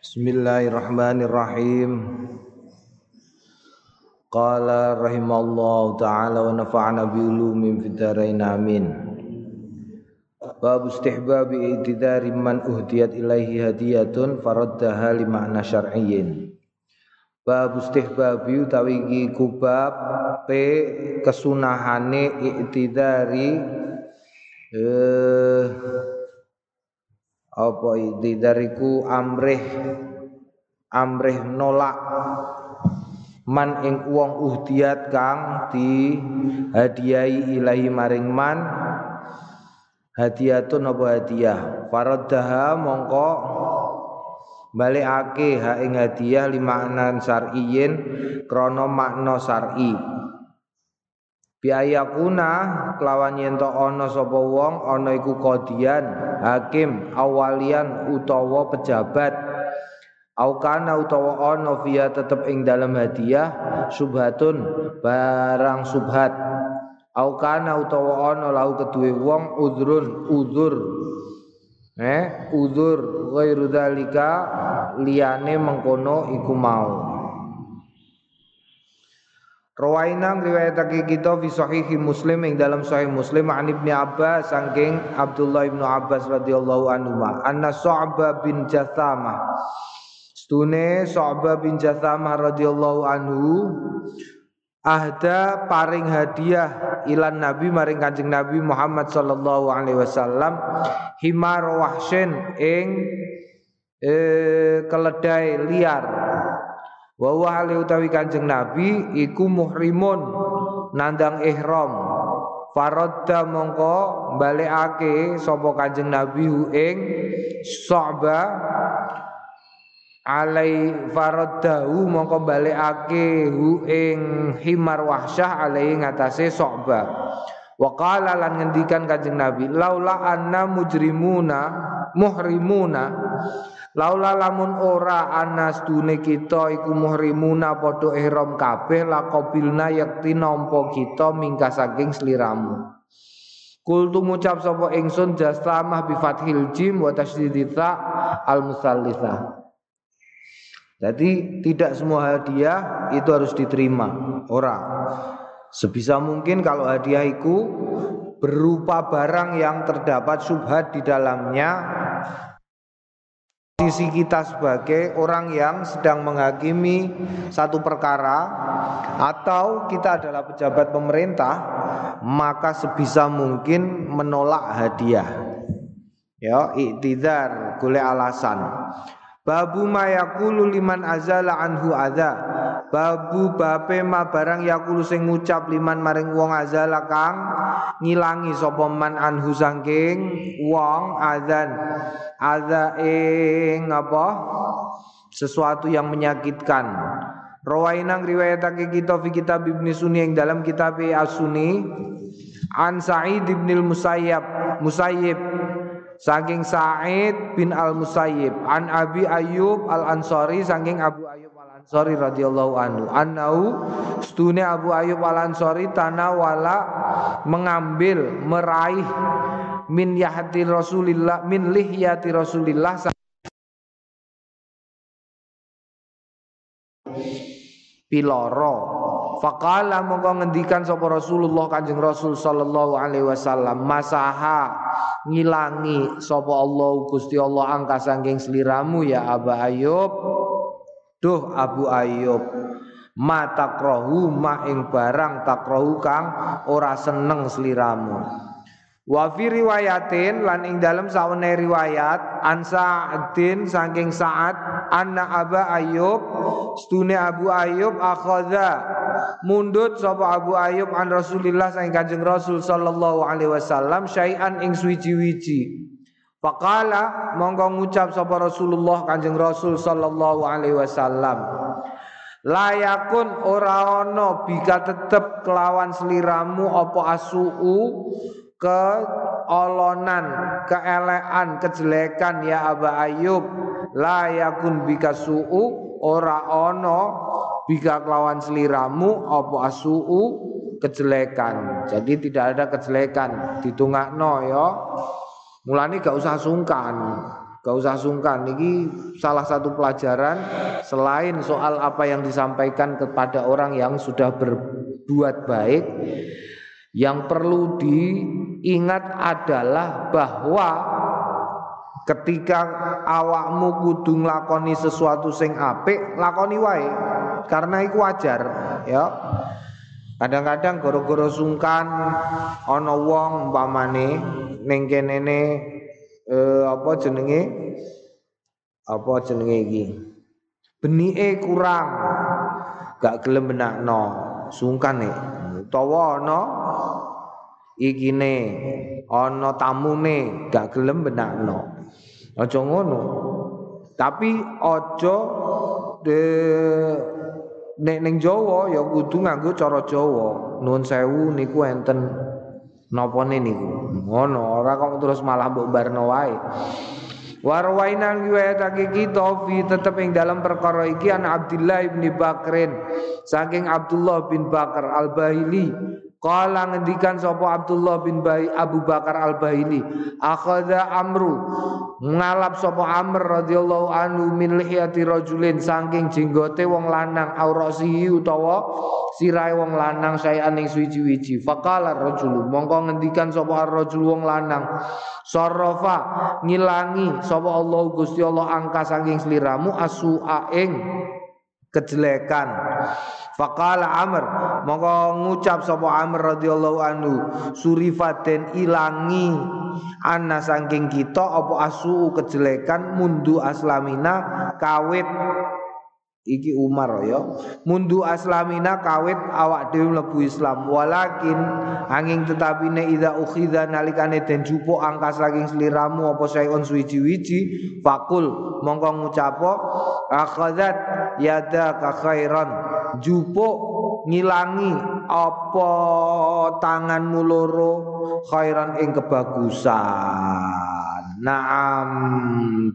Bismillahirrahmanirrahim. Qala rahimallahu taala wa nafa'ana bi ulumin fid dharain amin. Bab istihbabi i'tidari man uhdiyat ilaihi hadiyatun faraddaha li ma'na syar'iyyin. Bab istihbabi utawi iki kubab pe kesunahane i'tidari eh apa i'tidariku amrih amrih nolak. Man ing wong uhdiyat kang di hadiahi ilahi maring man. Hadiatun apa hadiah? Faraddaha mongko balikake ha ing hadiah limaknan syar'iyyin krana makna syar'i biayakuna kelawan yen to ana sapa wong ana iku kodian hakim awalian utawa pejabat. Au kana utawa ana via tetep ing dalam hadiah subhatun barang subhat. Au kana utawa ana lahu kedue wong udrun udzur eh udzur ghairu dzalika liyane mengkono iku mau Rawaina riwayatake kita fi sahihi Muslim ing dalam sahih Muslim an Ibnu Abbas saking Abdullah Ibnu Abbas radhiyallahu anhu anna Sa'bah bin Jathamah Stune Sa'bah bin Jathamah radhiyallahu anhu ahda paring hadiah ilan Nabi maring Kanjeng Nabi Muhammad sallallahu alaihi wasallam himar wahsyin ing eh, keledai liar wa wa utawi Kanjeng Nabi iku muhrimun nandang ihram. Faradda mongko balekake sapa Kanjeng Nabi ing Sa'bah alai faraddahu mongko balekake hu ing himar wahsyah alai ngatasé Sa'bah wa qala lan ngendikan Kanjeng Nabi laula anna mujrimuna muhrimuna Laula lamun ora anas dune kita iku muhrimuna padha ihram kabeh laqabilna yakti nampa kita mingka saking sliramu. Kultu ngucap sapa ingsun jastamah bi fathil jim wa tasydidita al musallitsah. Jadi tidak semua hadiah itu harus diterima orang. Sebisa mungkin kalau hadiah itu berupa barang yang terdapat subhat di dalamnya Sisi kita sebagai orang yang sedang menghakimi satu perkara atau kita adalah pejabat pemerintah, maka sebisa mungkin menolak hadiah. Ya, iktidar, golek alasan. Babu mayakulu liman azala anhu adza. Babu bape ma barang yakulu sing ngucap liman maring wong azala kang ngilangi sapa man anhu saking wong azan. Adza ing apa? Sesuatu yang menyakitkan. Rawainang riwayatake kita fi kitab Ibnu Sunni yang dalam kitab As-Sunni an Sa'id bin Musayyab Musayyib saking Sa'id bin Al Musayyib an Abi Ayyub Al Ansari saking Abu Ayyub Al Ansari radhiyallahu anhu. Annau stune Abu Ayyub Al Ansari tanawala mengambil meraih min yahti Rasulillah min lihyati Rasulillah piloro. Fakala mongko ngendikan sapa Rasulullah Kanjeng Rasul sallallahu alaihi wasallam masaha ngilangi sapa Allah Gusti Allah angka saking sliramu ya Abu Ayub Duh Abu Ayub mata krohu ma ing barang takrohu kang ora seneng sliramu Wa fi riwayatin lan ing dalam sawane riwayat an Sa'din saking Sa'ad anna Aba Ayyub stune Abu Ayyub akhadha. Mundut sapa Abu Ayyub an Rasulillah saking Kanjeng Rasul sallallahu alaihi wasallam syai'an ing suwiji-wiji Faqala monggo ngucap sapa Rasulullah Kanjeng Rasul sallallahu alaihi wasallam Layakun ora ana bika tetep kelawan seliramu apa asuu keolonan, keelean, kejelekan ya Aba Ayub la yakun bika su'u ora ono bika kelawan seliramu apa asu'u kejelekan. Jadi tidak ada kejelekan ditungakno ya. Mulane gak usah sungkan. Gak usah sungkan. Ini salah satu pelajaran selain soal apa yang disampaikan kepada orang yang sudah berbuat baik, yang perlu diingat adalah bahwa ketika awakmu kudu nglakoni sesuatu sing apik, lakoni wae. Karena itu wajar, ya. Kadang-kadang goro-goro sungkan ana wong umpamane ning kene eh, apa jenenge? Apa jenenge iki? Benike kurang gak gelem benakno sungkan nek utawa ana ikine ana tamune gak gelem benakno. Aja ngono. Tapi aja de nek ning Jawa ya kudu nganggo cara Jawa nuwun sewu niku enten Napa niku? Ngono, ora kok terus malah mbok barno wae. Warwainan riwayatake kita fi tetep ing dalam perkara iki an Abdullah bin Bakrin saking Abdullah bin Bakar Al-Bahili Kala ngendikan sapa Abdullah bin Bai Abu Bakar Al Bahili akhadha Amru ngalap sapa Amr radhiyallahu anhu min lihiyati rajulin saking jenggote wong lanang aurasihi utawa sirahe wong lanang sayan ing suwi-wiji faqala rajul mongko ngendikan sapa ar-rajul wong lanang. Sarrafa ngilangi sapa Allah Gusti Allah angka saking sliramu asu ing kejelekan Faqala Amr mongko ngucap sapa Amr radhiyallahu anhu surifaten ilangi anna saking kita apa asu kejelekan mundu aslamina kawit iki Umar ya. Mundu aslamina kawit awak dhewe mlebu Islam. Walakin angin tetapine ida ukhidha nalikane den jupuk angka saking sliramu apa sayun suwiji-wiji fakul mongko ngucapo akhadzat yada ka khairan. Jupuk ngilangi apa tanganmu loro khairan ing kebagusan Naam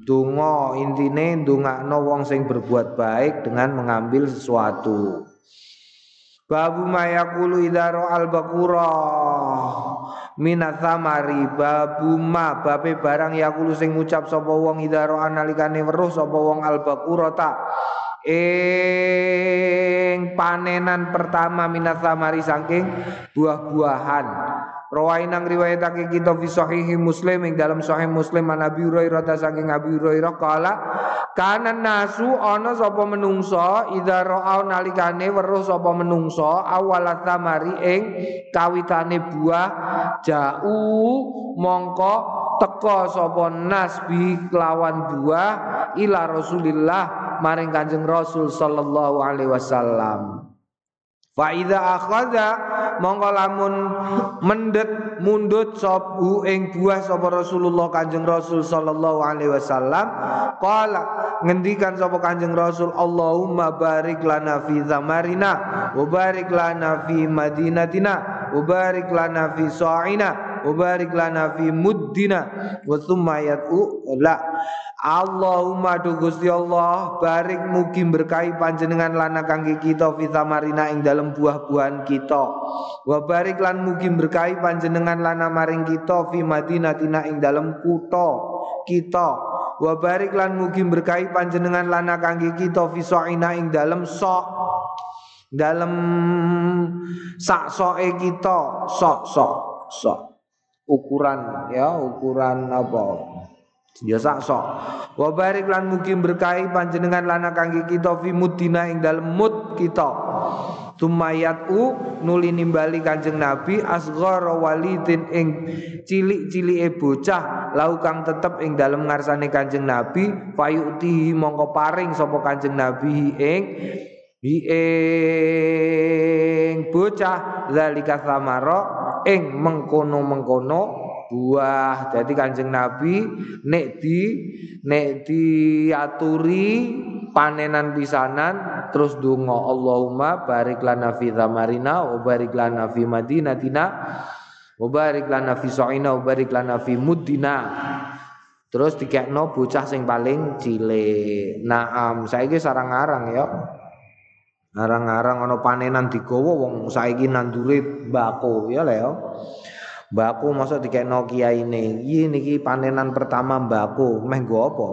donga intine ndongakno wong sing berbuat baik dengan mengambil sesuatu. Babu mayakulu idaro al bakura minathamari babu ma babe barang yakulu sing ngucap sapa wong idaro analikane weruh sapa wong al bakura tak ing panenan pertama minathamari saking buah-buahan. Rawainang riwayatake kita fi sahihi Muslim ing dalam sahih Muslim an Abi Hurairah saking Abi Hurairah kala kana nasu ana sapa menungso idza ra'a nalikane weruh sapa menungso awal tamari ing kawitane buah ja'u mongko teka sapa nasbi kelawan buah ila Rasulillah maring Kanjeng Rasul sallallahu alaihi wasallam. Fa idza akhadha mongko lamun mendet mundut sobu ing buah sapa Rasulullah Kanjeng Rasul sallallahu alaihi wasallam qala ngendikan sapa Kanjeng Rasul Allahumma barik lana fi zamarina wa barik lana fi madinatina wa barik lana fi sa'ina wa lana fi muddina wa thumma yad'u la Allahumma du Gusti Allah barik mugi berkahi panjenengan lana kangge kita fitamarina ing dalam buah-buahan kita. Wa barik lan mugi berkahi panjenengan lana maring kita fi madinatina ing dalam kutha kita. Wa barik lan mugi berkahi panjenengan lana kangge kita fi sa'ina ing dalam sok dalam sak soke kita. Sok sok sok ukuran ya ukuran apa Ya sakso. Wa barik lan berkahi panjenengan lana kangge kita fi mudina ing dalem mud kita. Tumayat u nuli nimbali Kanjeng Nabi asghara walidin ing cilik-cilike bocah lau kang tetep ing dalem ngarsane Kanjeng Nabi fayuti mongko paring sapa Kanjeng Nabi ing ing bocah zalika samara ing mengkono-mengkono buah. Jadi Kanjeng Nabi nek di nek diaturi panenan pisanan terus donga Allahumma barik lana fi zamarina wa barik lana fi madinatina wa barik lana fi sa'ina wa barik lana fi muddina. Terus dikekno bocah sing paling cilik. Naam, saiki sarang-arang ya. Arang-arang ana panenan digawa wong saiki nandure bako ya lho. Mbakku masa dikekno kiyaine. Iki niki panenan pertama mbakku. Meh nggo apa?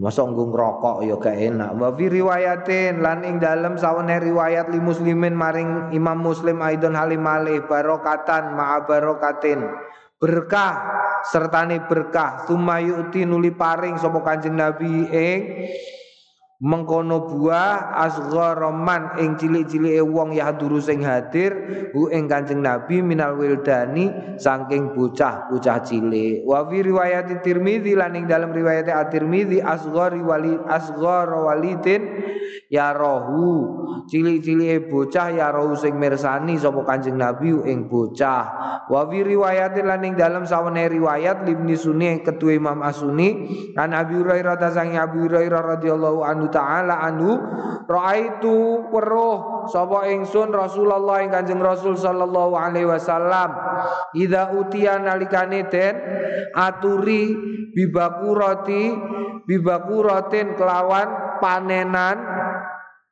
Masa nggo ngrokok ya gak enak. Wa fi riwayatin lan ing dalem sawene riwayat li muslimin maring Imam Muslim aidon halim malih barokatan ma'a barokatin. Berkah sertane berkah sumayuti nuli paring sapa Kanjeng Nabi ing mengkono buah asgharaman ing cilik-cilike wong yahduru sing hadir hu ing Kanjeng Nabi minal wildani saking bocah-bocah cilik. Wa fi riwayat Tirmizi lan ing dalam riwayat At-Tirmizi asghari wali asghar walidin ya rohu cilik-cilike bocah ya rohu sing mirsani sapa Kanjeng Nabi ing bocah. Wa fi riwayat lan ing dalam sawane riwayat Ibnu Sunni ketua Imam Asuni kan Abi Hurairah sang Abi Hurairah radhiyallahu anhu taala anhu raaitu weruh sapa ingsun Rasulullah ing Kanjeng Rasul sallallahu alaihi wasallam. Idza utiya nalikane den aturi bibakurati bibakuratin kelawan panenan.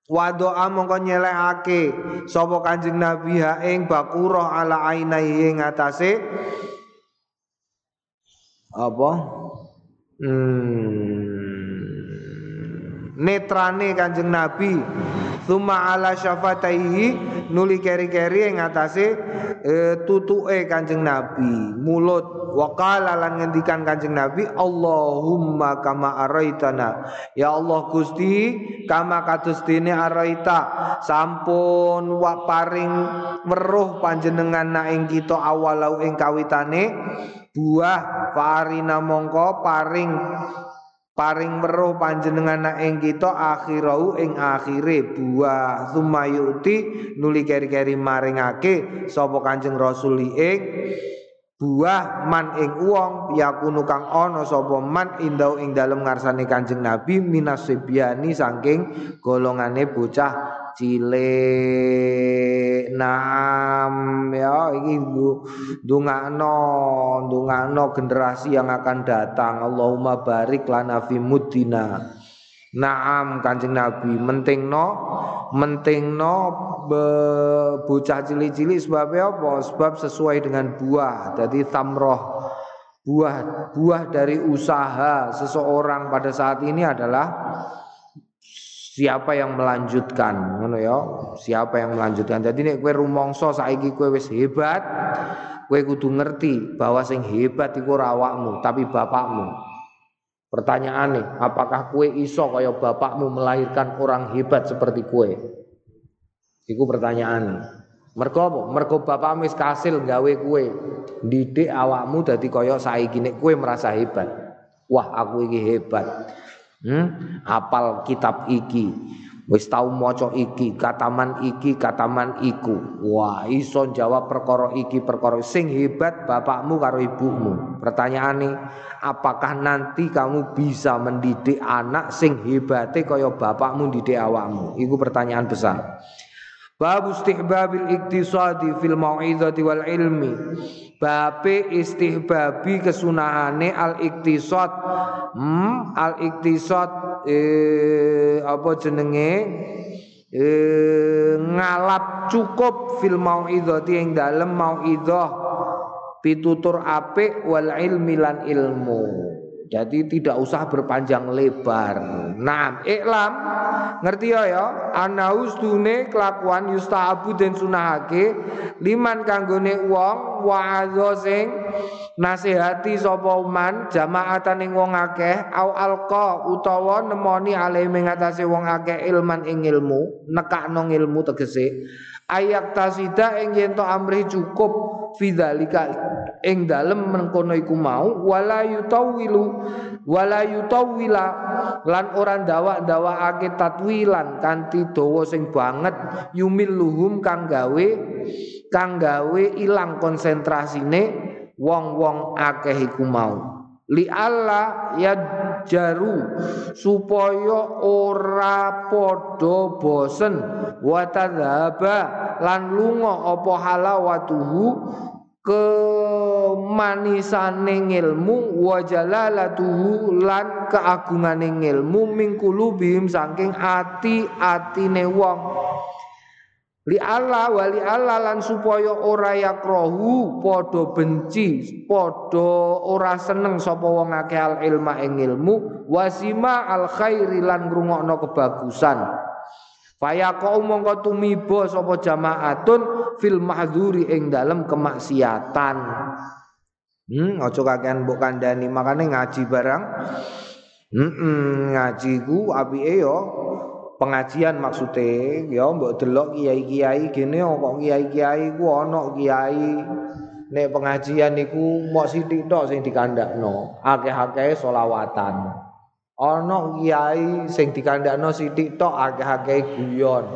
Wadoa mongko nyelehake sapa Kanjeng Nabi ha ing bakurah ala ainai ing atase. Apa? Hmm netrane Kanjeng Nabi. Thumma ala syafataihi nuli keri-keri yang atase e, tutuke Kanjeng Nabi mulut. Waqala lan ngendikan Kanjeng Nabi Allahumma kama araitana. Ya Allah Gusti kama dene araita sampun wa paring weruh panjenengan na ing kita awalau ing kawitane buah farina mongko paring paring weruh panjenengan ing kita akhirau ing akhire buah. Sumayuti nuli keri-keri maringake sapa Kanjeng Rasul ing buah man ing wong yakunu kang ana sapa man indau ing dalem ngarsane Kanjeng Nabi minasibyani saking golongane bocah cilik nam. Ya iki ndongakno ndongakno generasi yang akan datang. Allahumma barik lana fi mudina Naam Kanjeng Nabi. Mentingno mentingno be, bocah cilik-cilik sebabnya apa? Sebab sesuai dengan buah. Jadi tamroh. Buah buah dari usaha seseorang pada saat ini adalah siapa yang melanjutkan? Ngono ya. Siapa yang melanjutkan? Jadi nek kowe rumangsa saiki kowe wis hebat kowe kudu ngerti bahwa sing hebat iku ora awakmu tapi bapakmu. Pertanyaane apakah kowe iso kaya bapakmu melahirkan orang hebat seperti kowe? Iku pertanyaan. Mergo mergo bapakmu wis kasil gawe kowe. Didik awakmu dadi kaya saiki nek kowe merasa hebat. Wah aku iki hebat hmm? apal kitab iki. Wis tau maca iki kataman iki kataman iku. Wah iso jawab perkara iki perkara sing hebat bapakmu karo ibumu. Pertanyaane apakah nanti kamu bisa mendidik anak sing hebate kaya bapakmu didik awakmu? Iku pertanyaan besar Bab istihbabil iktisadi fil mau'izati wal ilmi. Babe istihbabi kesunahane al iktisad. Hmm, al iktisad eh apa jenenge? Eh, ngalap cukup fil mau'izati yang dalem mau'izah pitutur apik wal ilmi lan ilmu. Jadi tidak usah berpanjang lebar. Nah, iklam ngerti ya ya. Anaus dune kelakuan yustahabu dan sunahake liman kanggone wong wa'adha sing nasihati sapa man jamaatan ing wong akeh au alqa utawa nemoni ale mengatasi wong akeh ilman ing ilmu, nekakno ilmu tegese. Ayak tasida ing amri cukup fidzalika ing dalem mengkono iku mau wala yutawilu wala yutawila lan ora ndawa-ndawakake tatwilan kanthi dawa sing banget yumilluhum kang gawe kang gawe ilang konsentrasine wong-wong akeh iku mau. Li alla jaru supaya ora padha bosen wa lan lunga apa halawatuhu kemanisane ilmu wa jalalatuhu lan keagungane ilmu mingkulu bim saking ati-atine wong li Allah wali Allah lan supaya ora yakrohu padha benci padha ora seneng sapa wong akeh al ilma ing ilmu wasima al khairi lan ngrungokno kebagusan Faya kau mongko tumiba sapa jamaatun fil mahdzuri ing dalem kemaksiatan. Hmm, aja kakean mbok kandhani makane ngaji barang. Hmm, ngaji ku apike yo pengajian maksudnya ya mbok delok kiai-kiai gene kok kiai-kiai ku ana kiai. Nek pengajian niku mok sithik tok sing dikandakno akeh-akeh selawatan. Ana kiai sing dikandakno sithik tok akeh-akeh guyon.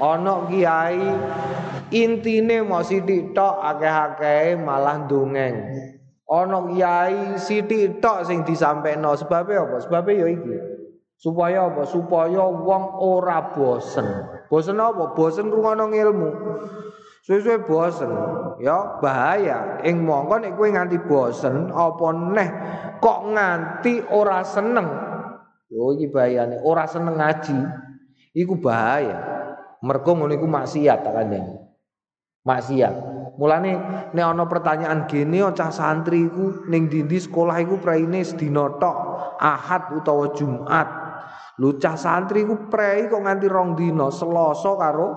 Ana kiai intine mau sithik tok akeh-akeh malah dongeng ana kiai sithik tok sing disampaikan sebabe apa? Sebabe ya iki. Supaya apa? Supaya wong ora bosen. Bosen apa? Bosen rungono ilmu suwe-suwe bosen. Ya bahaya. Ing mongko nek kowe nganti bosen apa neh kok nganti ora seneng? Yo iki bahayane. Ora seneng ngaji. Iku bahaya. Mergo ngono iku maksiat tak kandhani. Maksiat. Mulane nek ana pertanyaan gene cah santri iku ning ndi sekolah iku praine sedina tok, Ahad utawa Jumat. Lu cah santri iku prei kok nganti rong dina, Selasa karo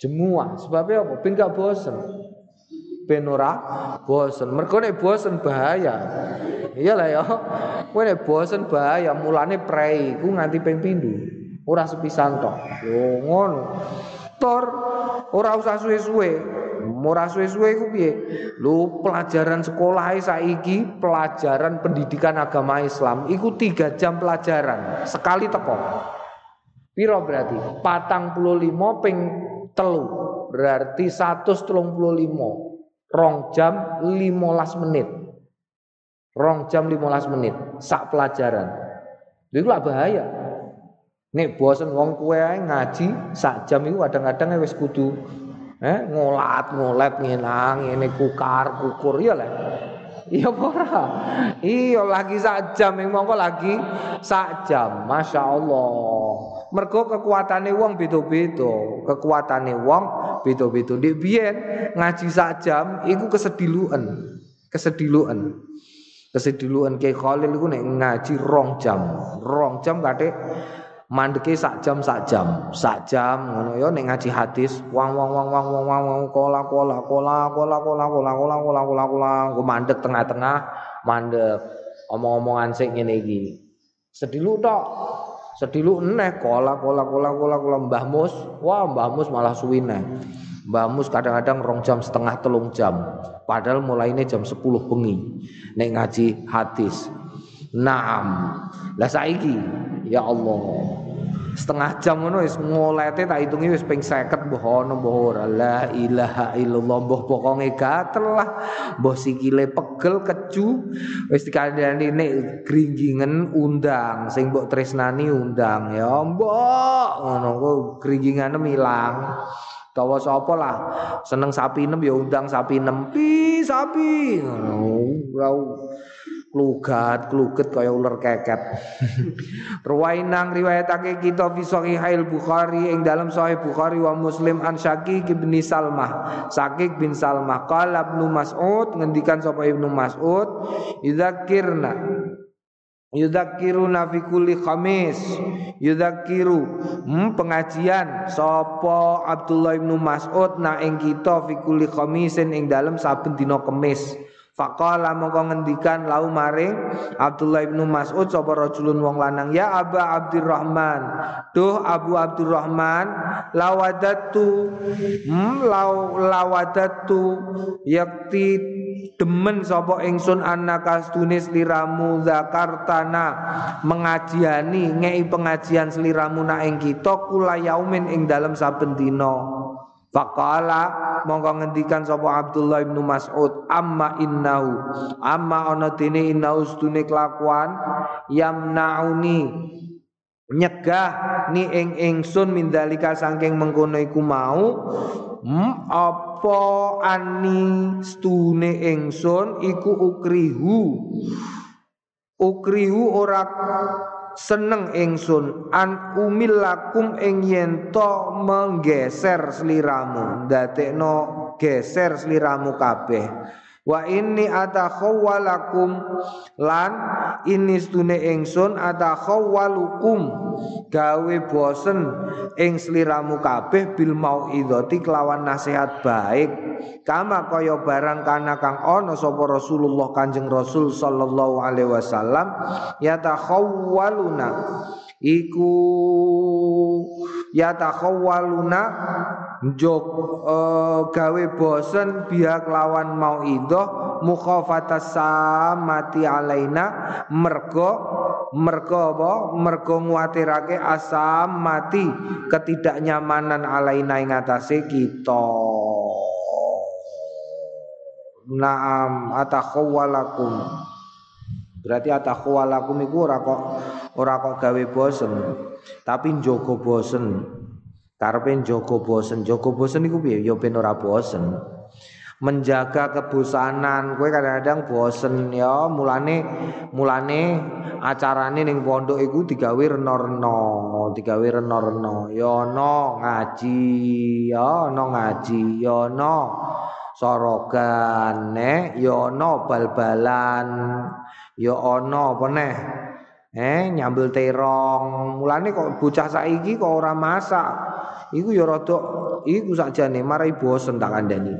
Jemuah. Sebabnya apa? Ben gak bosen. Ben ora bosen. Mergo nek bosen bahaya. Iyalah ya. Kowe nek bosen bahaya mulane prei ku nganti ping pindho. Ora sepisan tok. Yo ngono. Tor ora usah suwe-suwe. Ora suwe-suwe iku piye? Lu pelajaran sekolah saiki pelajaran pendidikan agama Islam iku tiga jam pelajaran sekali teko. Piro berarti? Patang puluh lima ping telu berarti satu puluh lima rong jam limolas menit Rong jam 15 menit sak pelajaran. Itu lah bahaya. Nek bosen wong kue ngaji sak jam itu kadang-kadang wis kudu eh ngolat ngolet ngenang ini kukar kukur ya lah. Iya ora. Iya lagi sak jam mongko lagi sak jam. Masya Allah. Mergo kekuatane wong beda-beda. Kekuatane wong beda-beda. Ndek biyen ngaji sak jam iku kesediluan. Kesediluan. Kesediluan Kiai Khalil iku nek ngaji rong jam. Rong jam kadek mandeke sak jam sak jam. Sak jam ngono ya nek ngaji hadis wang wang wang wang wang wang wang kola kola kola kola kola kola kola kola kola kola go mandek tengah-tengah mandek omong-omongan sing ngene iki. Sedilu tok. Sedilu eneh kola kola kola kola kola Mbah Mus. Wah Mbah Mus malah suwi neh. Mbah Mus kadang-kadang rong jam setengah telung jam. Padahal mulainya jam 10 bengi. Nek ngaji hadis. Naam. Lah saiki ya Allah. Setengah jam ngono wis ngolete tak hitungi wis ping 50 mbah ana mbah ora. La ilaha illallah mbah pokoke gatel lah. Mbah sikile pegel keju wis dikandani nek gringgingen undang sing mbok tresnani undang ya mbok ngono kok gringgingane ilang. Tawa sapa lah seneng sapi nem ya undang sapi nem pi sapi ngono klugat kluget kaya ular keket. Ruwainang riwayatake kita fi sahihail Bukhari ing dalam sahih Bukhari wa Muslim an Syakik bin Salmah. Syakik bin Salmah. Qala Ibnu Mas'ud ngendikan sapa Ibnu Mas'ud idzakirna Yudakiruna fi kulli khamis Yudakiru hmm, pengajian Sopo Abdullah ibnu Mas'ud Na ing kita fi kulli khamisin ing dalam saben dina kemis Faqala mongko ngendikan lau maring Abdullah ibnu Mas'ud sapa rajulun wong lanang ya Aba Abdurrahman duh Abu Abdurrahman lawadatu hmm, law lawadatu yakti demen sapa ingsun annaka tunis liramu zakartana mengajiani ngei pengajian seliramu na ing kita kula yaumin ing dalam saben dina Faqala mongko ngendikan sapa Abdullah bin Mas'ud amma innahu. Amma ana dene innahu stune kelakuan yamnauni. Nyegah ni ing ingsun mindalika saking mengkono iku mau hmm, apa ani stune ingsun iku ukrihu. Ukrihu ora seneng ingsun an umillakum ing yen menggeser sliramu ndadekno geser sliramu kabeh Wa inni atakhawwalakum. Lan ini stune ingsun atakhawwalukum. Gawe bosen ing sliramu kabeh bil mauidhati kelawan nasihat baik. Kama kaya barang kana kang ana sapa Rasulullah Kanjeng Rasul sallallahu alaihi wasallam yatakhawwaluna iku yatakhawwaluna jok uh, gawe bosen biak lawan mau idoh mukhafatas samati alaina mergo mergo apa? Mergo nguatirake asam mati ketidaknyamanan alaina ing atase kita. Naam atakhawalakum Berarti atakhawalakum iku ora kok ora kok gawe bosen. Tapi njogo bosen. Karepe njogo bosen, njogo bosen iku piye? Ya ben ora bosen. Menjaga kebosanan, kowe kadang-kadang bosen ya, mulane mulane acarane ning pondok iku digawe reno-reno, digawe reno-reno. Ya ana ngaji, ya ana ngaji, ya ana sorogan, ya ana bal-balan, ya ana apa neh? Eh nyambel terong. Mulane kok bocah saiki kok ora masak. Iku ya rada iku sakjane marai bosen tak kandhani.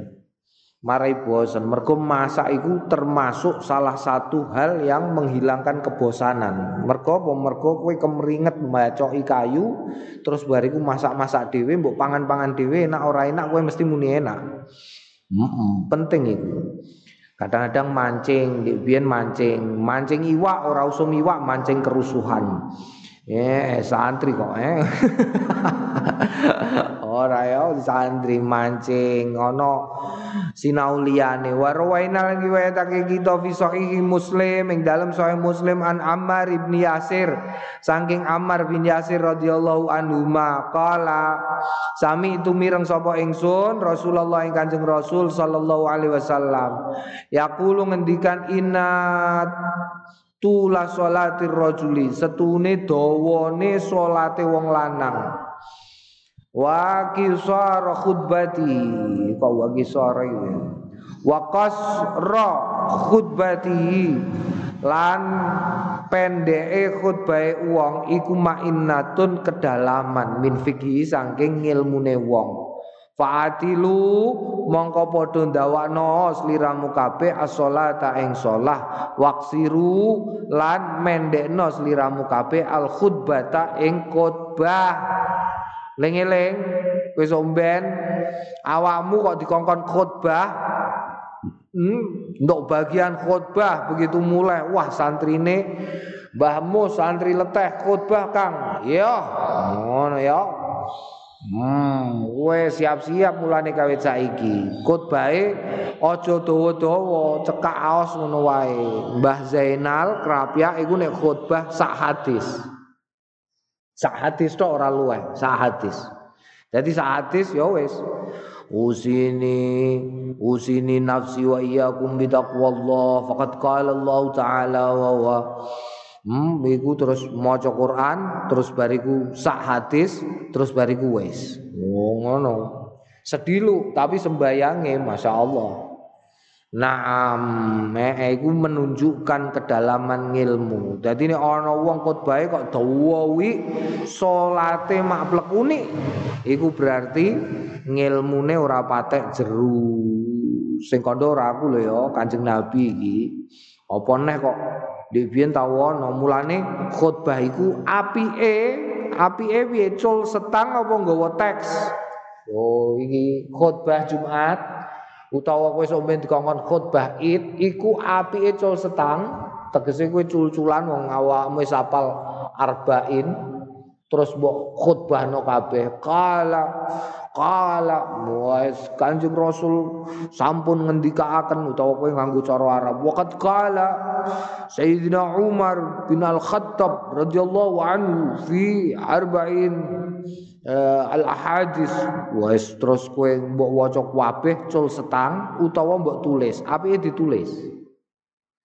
Marai bosen mergo masak iku termasuk salah satu hal yang menghilangkan kebosanan. Mergo apa? Mergo kowe kemeringet mbacoki kayu terus bariku masak-masak dhewe mbok pangan-pangan dhewe enak ora enak kowe mesti muni enak. Mm -mm, penting itu. Kadang-kadang mancing, biyen mancing, mancing iwak ora usum iwak, mancing kerusuhan. Eh, santri kok eh. Ora ya santri mancing ana sinau liyane wa rawaina lan riwayatake kita fi Muslim ing dalam sahih Muslim an Ammar ibn Yasir. Saking Ammar bin Yasir radhiyallahu anhu ma qala sami itu mireng sapa ingsun Rasulullah ing Kanjeng Rasul sallallahu alaihi wasallam. Yaqulu ngendikan inat tula sholatir rajuli setune dawane salate wong lanang wa kisar khutbati kok wa kisar iki wa qasra khutbati lan pendeke khutbahe wong iku mainatun kedalaman min fikhi saking ngilmune wong. Fa'atilu mongko padha ndawakno sliramu kabeh as-sholata ing shalah waqsiru lan mendekno sliramu kabeh al khutbata ing khutbah Lengeleng wis omben awakmu kok dikongkon khutbah hmm, untuk bagian khutbah begitu mulai wah santrine mbahmu santri leteh khutbah Kang ya ngono ya Hmm, kowe siap-siap mulane kawit saiki. Khotbahe aja dawa-dawa, cekak aos ngono wae. Mbah Zainal Krapyak iku nek khotbah sak hadis. Sak hadis tok ora luweh, sak hadis. Jadi sak hadis ya wis. Usini usini nafsi wa iyyakum bi taqwallah faqad qala Allah taala wa wa Hmm, iku terus maca Quran, terus bariku sak hadis, terus bariku wis. Oh, ngono. Sedilu tapi sembayange Masya Allah. Naam, eh iku menunjukkan kedalaman ilmu. Jadi ini orang wong khotbah kok dawawi salate mak plekuni. Iku berarti ngilmune ora patek jeru. Sing kandha ora aku lho ya, Kanjeng Nabi iki. Apa neh kok Dek biyen tawono mulane khutbah iku apike apike piye cul setang apa nggawa teks. Oh iki khutbah Jumat utawa kowe ben dikongkon khutbah Id iku apike cul setang tegese kowe cul-culan wong awakmu wis hafal arba'in terus mbok khutbahno kabeh kala Kala wis Kanjeng Rasul sampun ngendikaaken utawa kowe nganggo cara Arab. Waqat kala Sayyidina Umar bin Al-Khattab radhiyallahu anhu fi arba'in uh, al-ahadis wis terus kowe mbok waca kabeh cul setang utawa mbok tulis. Apike ditulis?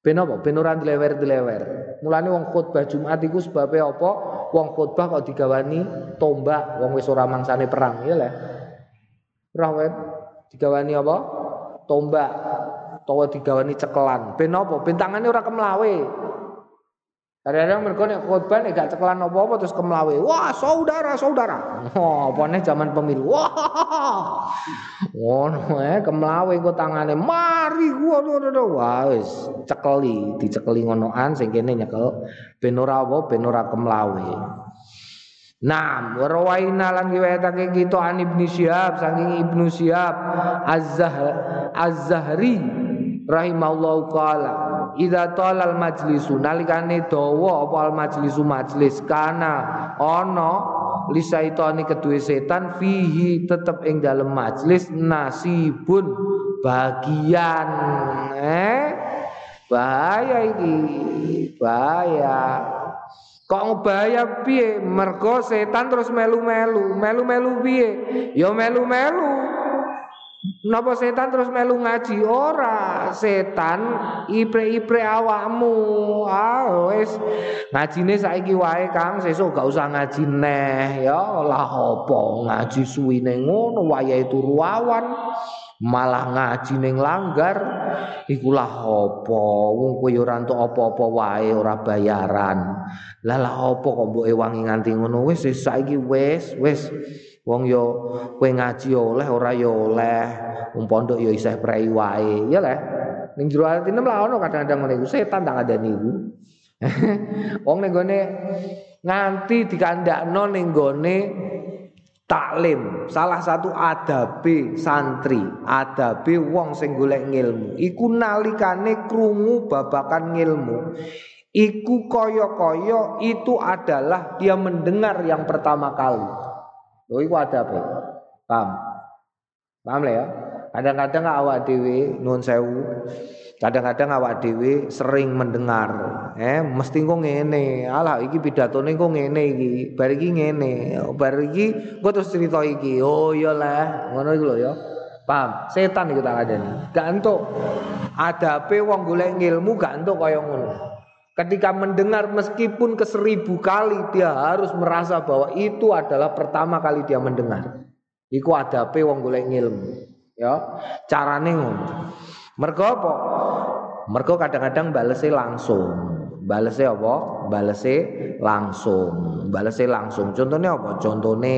Ben apa? Ben ora dilewer-dilewer. Mulane wong khutbah Jumat iku sebabe apa? Wong khutbah kok digawani tombak, wong wis ora mangsane perang, ya lah. Ora digawani apa? Tombak. Utawa digawani cekelan. Ben apa? Ben tangane ora kemlawe. Kadang-kadang mereka nek khotbah nek gak cekelan apa-apa terus kemlawe. Wah, saudara, saudara. Oh, apa nih zaman pemilu. Wah. Ngono eh kemlawe kok tangane. Mari gua wah wis cekeli, dicekeli ngonoan sing kene nyekel ben ora apa ben ora kemlawe. Nah, warwaina lan riwayatake kita an Ibnu Syihab saking Ibnu Syihab Az-Zahri idza talal majlisu nalikane dawa apa al majlisu? Majlis. Kana ana li syaitani kedue setan fihi tetep ing dalem majlis nasibun bagian. Eh? Bahaya iki bahaya. Kok ngebahaya piye? Mergo setan terus melu-melu. Melu-melu piye? Ya melu-melu Napa setan terus melu ngaji ora? Setan ipre-ipre awakmu. Ah wis ngajine saiki wae Kang, sesuk gak usah ngaji neh ya. Lah ngaji suwine ngono wayahe turu awan. Malah ngaji ning langgar iku lah apa? Wong kowe ora entuk apa-apa wae ora bayaran. Lah lah apa kok mboke wangi nganti ngono wis saiki wis wis Wong yo kowe ngaji oleh ora yo oleh, wong pondok yo isih prei wae, ya le. Ning jero atine lah ono kadang-kadang ngene iku setan tak ada niku. wong ning gone nganti dikandakno ning gone taklim. Salah satu adabe santri, adabe wong sing golek ngilmu, iku nalikane krungu babakan ngilmu. Iku koyo-koyo itu adalah dia mendengar yang pertama kali. Lho iku adabe. Paham? Paham ya? Kadang-kadang awak dhewe nuwun sewu. Kadang-kadang awak dhewe sering mendengar, eh mesti kok ngene. Alah iki pidatone kok ngene iki. Bar iki ngene. Bar iki kok terus cerita iki. Oh iya lah, ngono iku lho ya. Paham? Setan iku tak adani. Gak entuk adabe wong golek ilmu gak entuk kaya ngono. Ketika mendengar meskipun ke seribu kali dia harus merasa bahwa itu adalah pertama kali dia mendengar. Iku adape wong golek ilmu. Ya, carane ngono. Mergo apa? Mergo kadang-kadang balese langsung. Balese apa? Balese langsung. Balese langsung. Contohnya apa? Contohnya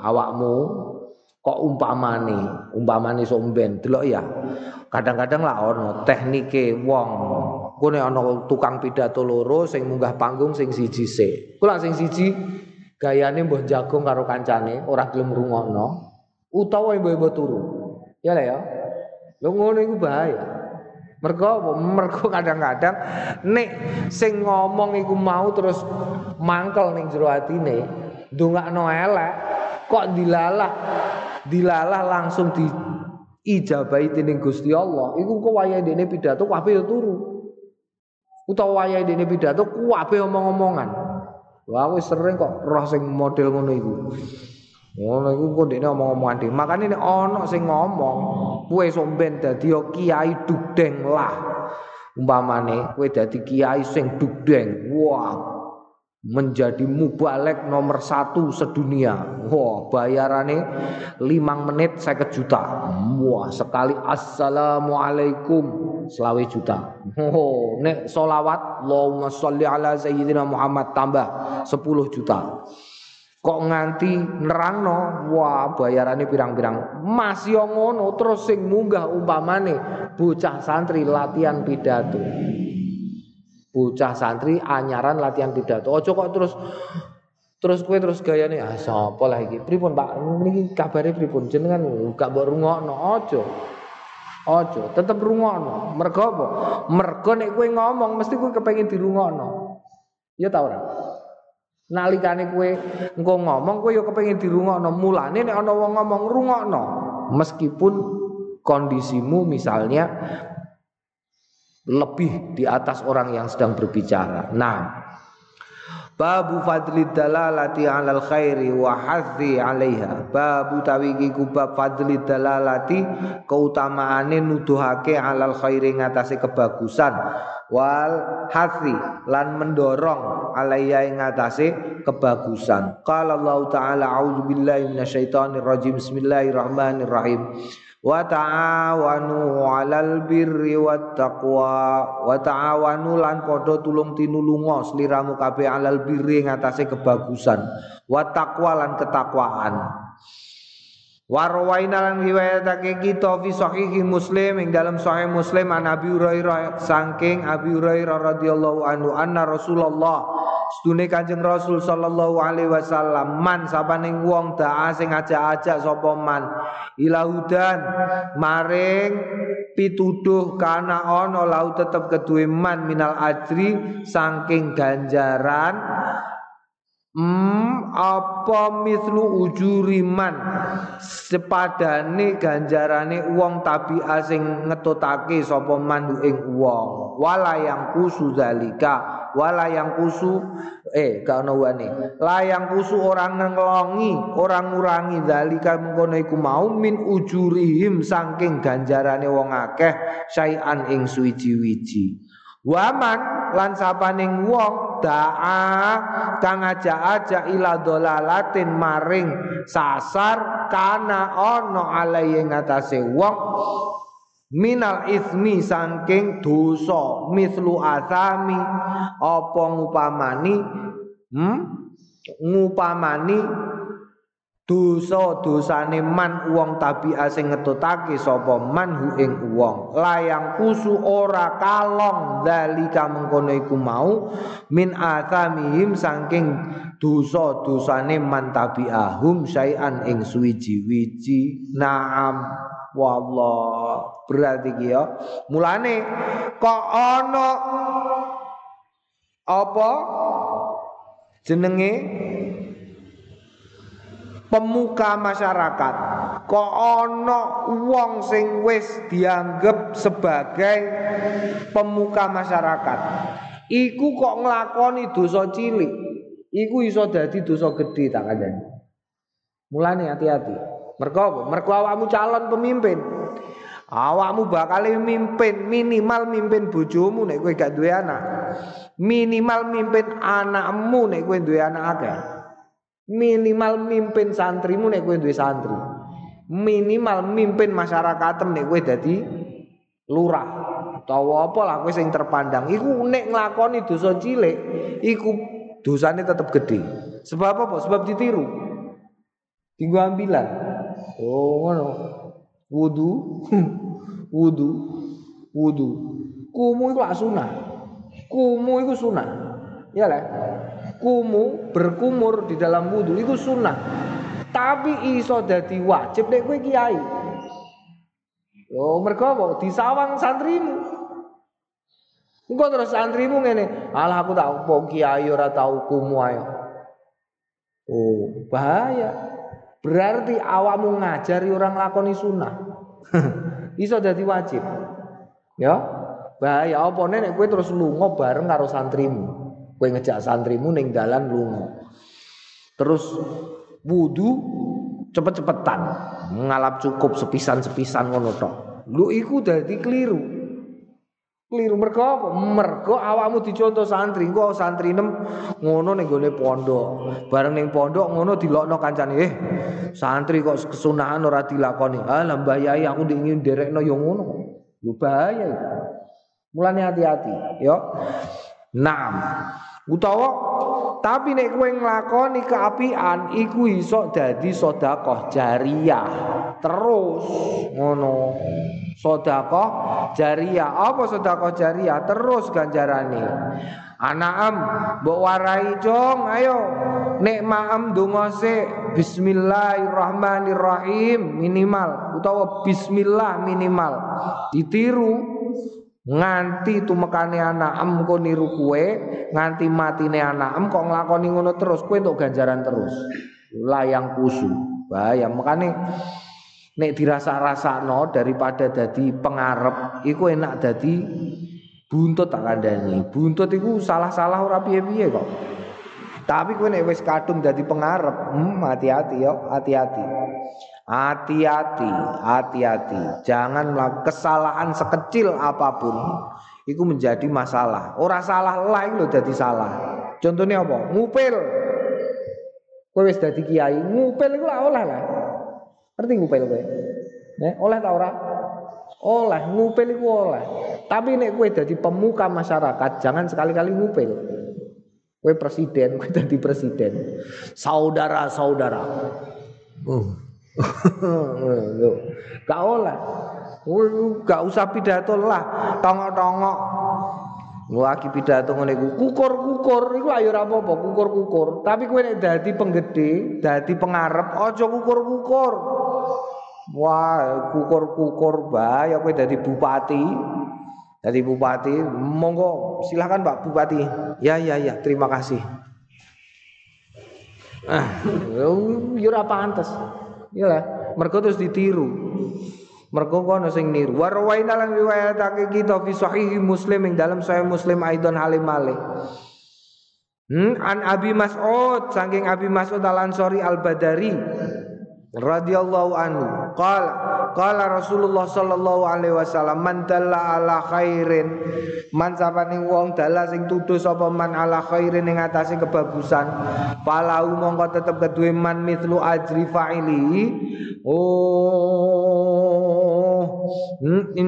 awakmu kok umpamane, umpamane somben delok ya. Kadang-kadang lah ono teknike wong Ku nek ana tukang pidato loro sing munggah panggung sing siji se. Ku sing siji gayane mbah jagung karo kancane ora gelem rungokno utawa mbah turu. Ya lah ya. Lho ngono iku bahaya. Mergo mergo kadang-kadang nek sing ngomong iku mau terus mangkel ning jero atine, ndongakno elek kok dilalah dilalah langsung di ijabahi dening Gusti Allah. Iku kok wayahe dene pidato kabeh turu utawa wayahe dene pidato kuwabe omong-omongan. Wah aku sering kok roh sing model ngono iku. Ngono iku kok dene omong-omongan dhewe. Makane nek ana sing ngomong, kowe somben dadi kiai dugdeng lah. Umpamane kowe dadi kiai sing dugdeng. Wah, menjadi mubalek nomor satu sedunia. Wah, bayarannya limang menit saya juta. Wah, sekali assalamualaikum selawe juta. Oh, nek solawat Allahumma sholli ala sayyidina Muhammad tambah 10 juta. Kok nganti nerangno, wah bayarannya pirang-pirang. Masih ngono terus sing munggah umpamane bocah santri latihan pidato bocah santri anyaran latihan pidato. Ojo kok terus terus kue terus gayane ah sapa lah iki. Pripun Pak? Niki kabare pripun? Jenengan gak rungokno ojo. Ojo, tetep rungokno. Mergo apa? Mergo nek kowe ngomong mesti kowe kepengin dirungokno. Ya ta ora? Nalikane kowe engko ngomong kowe ya kepengin dirungokno. Mulane nek ana wong ngomong rungokno meskipun kondisimu misalnya lebih di atas orang yang sedang berbicara. Nah, Babu fadli dalalati alal khairi wa hadhi alaiha. Babu tawiki kubab fadli dalalati keutamaane nuduhake alal khairi ngatasi kebagusan wal hadhi lan mendorong alaiha ngatasi kebagusan. Qala Allah taala a'udzubillahi minasyaitonir rajim. Bismillahirrahmanirrahim wa ta'awanu 'alal birri wat taqwa wa ta'awanu lan padha tulung tinulunga sliramu kabeh 'alal birri ngatasé kebagusan. Wa taqwa lan ketakwaan. Warwaina lan riwayatake kita fi sahihi Muslim ing dalam sahih Muslim an Abi Hurairah saking Abi Hurairah radhiyallahu anhu anna Rasulullah Sedune Kanjeng Rasul sallallahu alaihi wasallam man sapaning wong daa sing ajak-ajak sapa man? Ilahudan maring pituduh kana ana lau tetep keduwe man minal ajri saking ganjaran Hmm, apa mislu ujuriman sepadane ganjarane wong tabi asing ngetutake sapa mandu ing wong. Wala yang kusu zalika wala yang kusu eh gak ono wane layang kusu orang ngelongi orang ngurangi zalika mengkono iku mau min ujurihim saking ganjarane wong akeh syai'an ing suwiji-wiji. Waman lan sapaning wong da'a kang aja-aja ila dolalatin maring sasar kana ono alai ngatasé wong minal ismi saking dosa mislu asami apa ngupamani hmm? ngupamani dosa-dosane man wong tabi'a sing ngetutake sapa man hu ing wong layang kusu ora kalong dalika mengkono iku mau min athamihim saking dosa-dosane man tabi'ahum syai'an ing suwiji-wiji. Naam. Wallah. Berarti ki ya. Mulane kok ana apa? Jenenge pemuka masyarakat. Kok ana wong sing wis dianggap sebagai pemuka masyarakat? Iku kok nglakoni dosa cilik? Iku iso dadi dosa gede tak kandhani. Mulane hati-hati. Mergo mergo awakmu calon pemimpin. Awakmu bakal mimpin minimal mimpin bojomu nek kowe gak duwe anak. Minimal mimpin anakmu nek kowe duwe anak akeh minimal mimpin santrimu nek kowe duwe santri. Minimal mimpin masyarakat nek kowe dadi lurah utawa apa lah kowe sing terpandang. Iku nek nglakoni dosa cilik iku dosane tetep gede sebab apa? Sebab ditiru. Tinggu ambilan. Oh ngono. Wudu. Wudu. Wudu. Kumu iku sunah. Kumu iku sunah. Ya lah kumu berkumur di dalam wudhu itu sunnah tapi iso dadi wajib nek kowe kiai Yo mergo apa disawang santrimu Engko terus santrimu ngene, alah aku tak apa kiai ora tau kumu ayo. Oh, bahaya. Berarti awakmu ngajari orang lakoni sunnah. Iso dadi wajib. Ya. Bahaya apa nek kowe terus lunga bareng karo santrimu. Kowe ngejak santrimu ning dalan lunga. Terus wudu cepet-cepetan, ngalap cukup sepisan-sepisan ngono tok. Lu iku dadi keliru. Keliru mergo apa? Mergo awakmu dicontoh santri, engko santri nem ngono ning gone pondok. Bareng ning pondok ngono dilokno kancane, "Eh, santri kok kesunahan ora dilakoni." Ah, lah Mbah Yai aku ingin derekno yo ngono. Lu bahaya. Mulane hati-hati, yo. Naam. Utawa tapi nek kowe nglakoni keapian iku iso dadi sedekah jariyah. Terus ngono. Sedekah jariyah. Apa sedekah jariyah? Terus ganjarane. Anaam mbok warai jong ayo nek maem donga sik bismillahirrahmanirrahim minimal utawa bismillah minimal ditiru nganti tumekane anakem kok niru kue nganti matine anakem kok nglakoni ngono terus kue untuk ganjaran terus. Layang kusu bahaya makane nek dirasa-rasakno daripada dadi pengarep iku enak dadi buntut tak kandhani. Buntut iku salah-salah ora piye-piye kok. Tapi kowe nek wis kadung dadi pengarep, hmm, hati-hati yo, hati-hati. Hati-hati, hati-hati. Jangan kesalahan sekecil apa pun itu menjadi masalah. Orang salah lain lo jadi salah. Contohnya apa? Ngupil. Kowe wis dadi kiai, ngupil iku oleh lah. Ngerti ngupil kowe? Eh, oleh ta ora? Oleh, ngupil iku oleh. Tapi nek kowe dadi pemuka masyarakat, jangan sekali-kali ngupil. Kowe presiden, kowe dadi presiden. Saudara-saudara. Uh. Gak oleh. Gak usah pidato lah, tongok-tongok. Waki pidato ngene kukur-kukur iku ayo ora apa-apa kukur-kukur. Tapi kowe nek dadi penggede, dadi pengarep aja kukur-kukur. Wah, kukur-kukur bahaya kowe dadi bupati. Dadi bupati, monggo silahkan Pak Bupati. Ya ya ya, terima kasih. Ah, yo ora pantes. Iya lah, mergo terus ditiru. Mergo kono sing niru. Wa rawaina lan riwayatake kita fi sahih Muslim ing dalam sahih Muslim aidon halim malih. Hmm, an Abi Mas'ud saking Abi Mas'ud Al Ansori Al Badari radhiyallahu anhu. Qala qala Rasulullah sallallahu alaihi wasallam man dalla ala khairin? Man sapane wong dalla sing tuduh sapa man ala khairin ing atase kebagusan. Falau mongko tetep keduwe man mitlu ajri fa'ili. Oh hmm,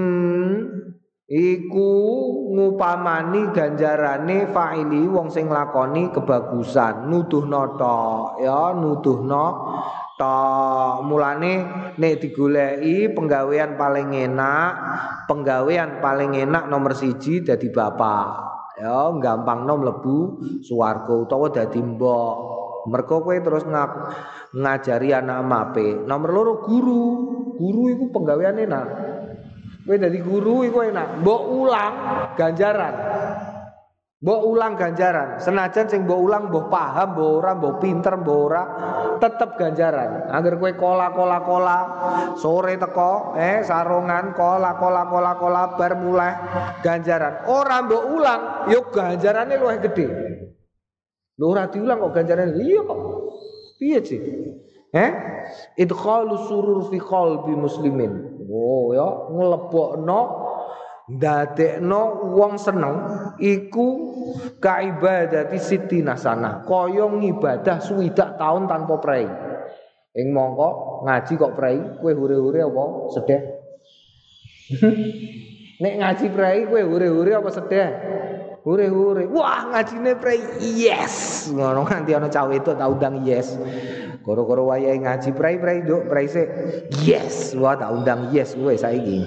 iku ngupamani ganjarane fa'ili wong sing lakoni kebagusan. Nuduhno tok ya nuduhno tok mulane nek digoleki penggawean paling enak penggawean paling enak nomor siji dadi bapak. Ya gampang nom lebu swarga utawa dadi mbok. Mergo kowe terus ngak, ngajari anak mape. Nomor loro guru. Guru iku penggawean enak. Kowe dadi guru iku enak. Mbok ulang ganjaran Mbok ulang ganjaran. Senajan sing mbok ulang mbok paham, mbok ora, mbok pinter, mbok ora, tetep ganjaran. Agar kowe kola-kola kola sore teko, eh sarungan kola kola kola kola bar mulai ganjaran. Ora mbok ulang, yuk ganjarane luwih gede. Lho ora diulang kok ganjaran. Iya kok. Piye sih? Eh? Idkhalus surur fi qalbi muslimin. Oh ya, nglebokno ndadekno wong seneng iku kaibadati siti nasana kaya ngibadah suwidak tahun tanpa prei. Ing mongko ngaji kok prei kowe hure-hure apa sedih nek ngaji prei kowe hure-hure apa sedih hure-hure. Wah ngajine prei yes! Ngono nganti ana cawe itu tak undang yes. Koro-koro wayahe ngaji prei prei nduk prei se yes! Wah tak undang yes kowe saiki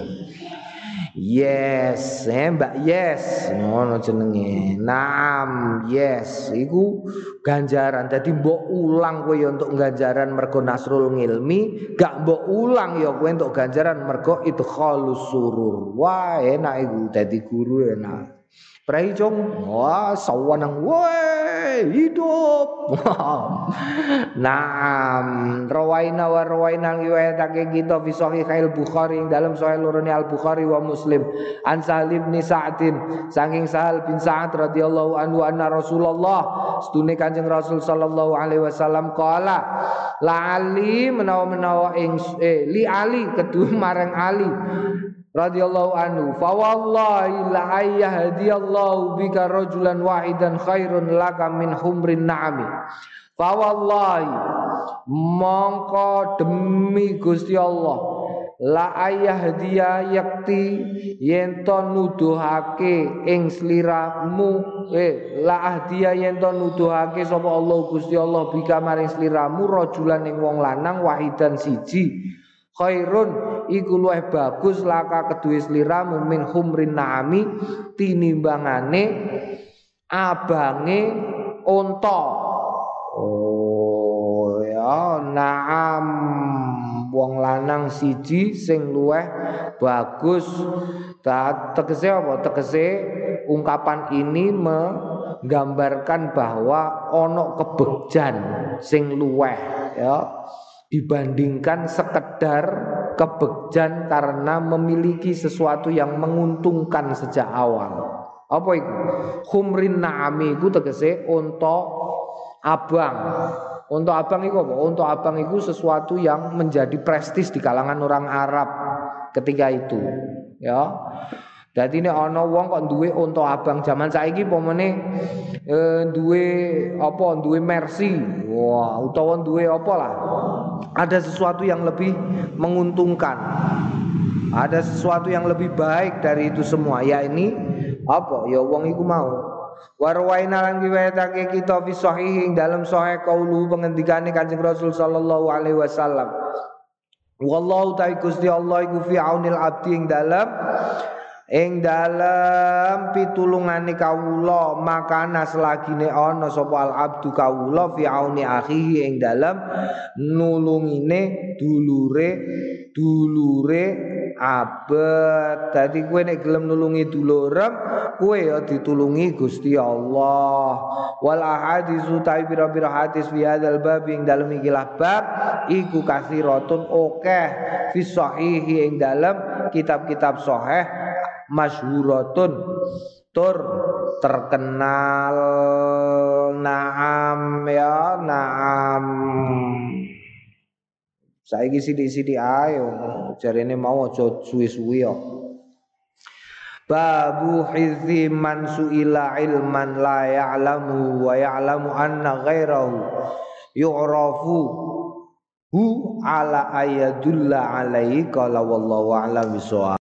Yes, eh Mbak Yes, ngono jenenge. Nam, yes, iku ganjaran. Dadi mbok ulang kowe ya untuk ganjaran mergo nasrul ngilmi, gak mbok ulang ya kowe untuk ganjaran mergo itu khalus surur. Wah, enak iku dadi guru enak. Prai jong, wah sawanang, wah hidup. Naam, rawaina wa rawaina riwayatake kita fi sahih al Bukhari dalam sahih lorone Al Bukhari wa Muslim. An Sahal bin Sa'din saking Sahal bin Sa'ad radhiyallahu anhu anna Rasulullah stune Kanjeng Rasul sallallahu alaihi wasallam qala la ali menawa-menawa ing eh, li Ali kedua marang Ali radhiyallahu anhu fa wallahi la ayyahdiyallahu bika rajulan wahidan khairun laka min humrin na'ami. Fa wallahi mongko demi Gusti Allah la ayah yakti yen to nuduhake ing sliramu eh la ahdiya yen to nuduhake sapa Allah Gusti Allah bika maring sliramu rajulan ing wong lanang wahidan siji khairun iku luwih bagus laka kedue sliramu min humrin naami tinimbangane abange unta. Oh ya naam. Wong lanang siji sing luweh bagus. Ta tegese apa? Tegese ungkapan ini menggambarkan bahwa ono kebegjan sing luweh ya dibandingkan sekedar kebegjan karena memiliki sesuatu yang menguntungkan sejak awal. Apa itu? Humrin na'ami itu tegese unta abang. Untuk abang itu apa? Untuk abang itu sesuatu yang menjadi prestis di kalangan orang Arab ketika itu. Ya. Jadi ini ono wong kok duwe untuk abang zaman saiki pomene eh, duwe apa duwe Mercy. Wah, utawa duwe apa lah. Ada sesuatu yang lebih menguntungkan. Ada sesuatu yang lebih baik dari itu semua. Ya ini apa? Ya wong iku mau. Warwaina lan riwayatake kita fi sahih dalam sahih kaulu pengendikane Kanjeng Rasul sallallahu alaihi wasallam. Wallahu ta'ala Gusti Allah iku fi aunil abdi ing dalam ing dalem pitulungane kawula makana selagine ana sapa al abdu kawula fi auni akhihi ing dalem nulungine dulure dulure abet. Dadi kowe nek gelem nulungi dulurem kowe ya ditulungi Gusti Allah. Wal ahaditsu ta pira-pira hadis fi hadzal bab ing dalem iki bab iku kathiratun akeh fi sahihi ing dalem kitab-kitab sahih masyhuratun. Tur terkenal naam ya naam. Saiki sithik-sithik ayo jarene mau aja suwi-suwi yo Babu hizzi man su'ila ilman la ya'lamu wa ya'lamu anna ghairahu yu'rafu hu ala ayadulla alaihi qala wallahu a'lam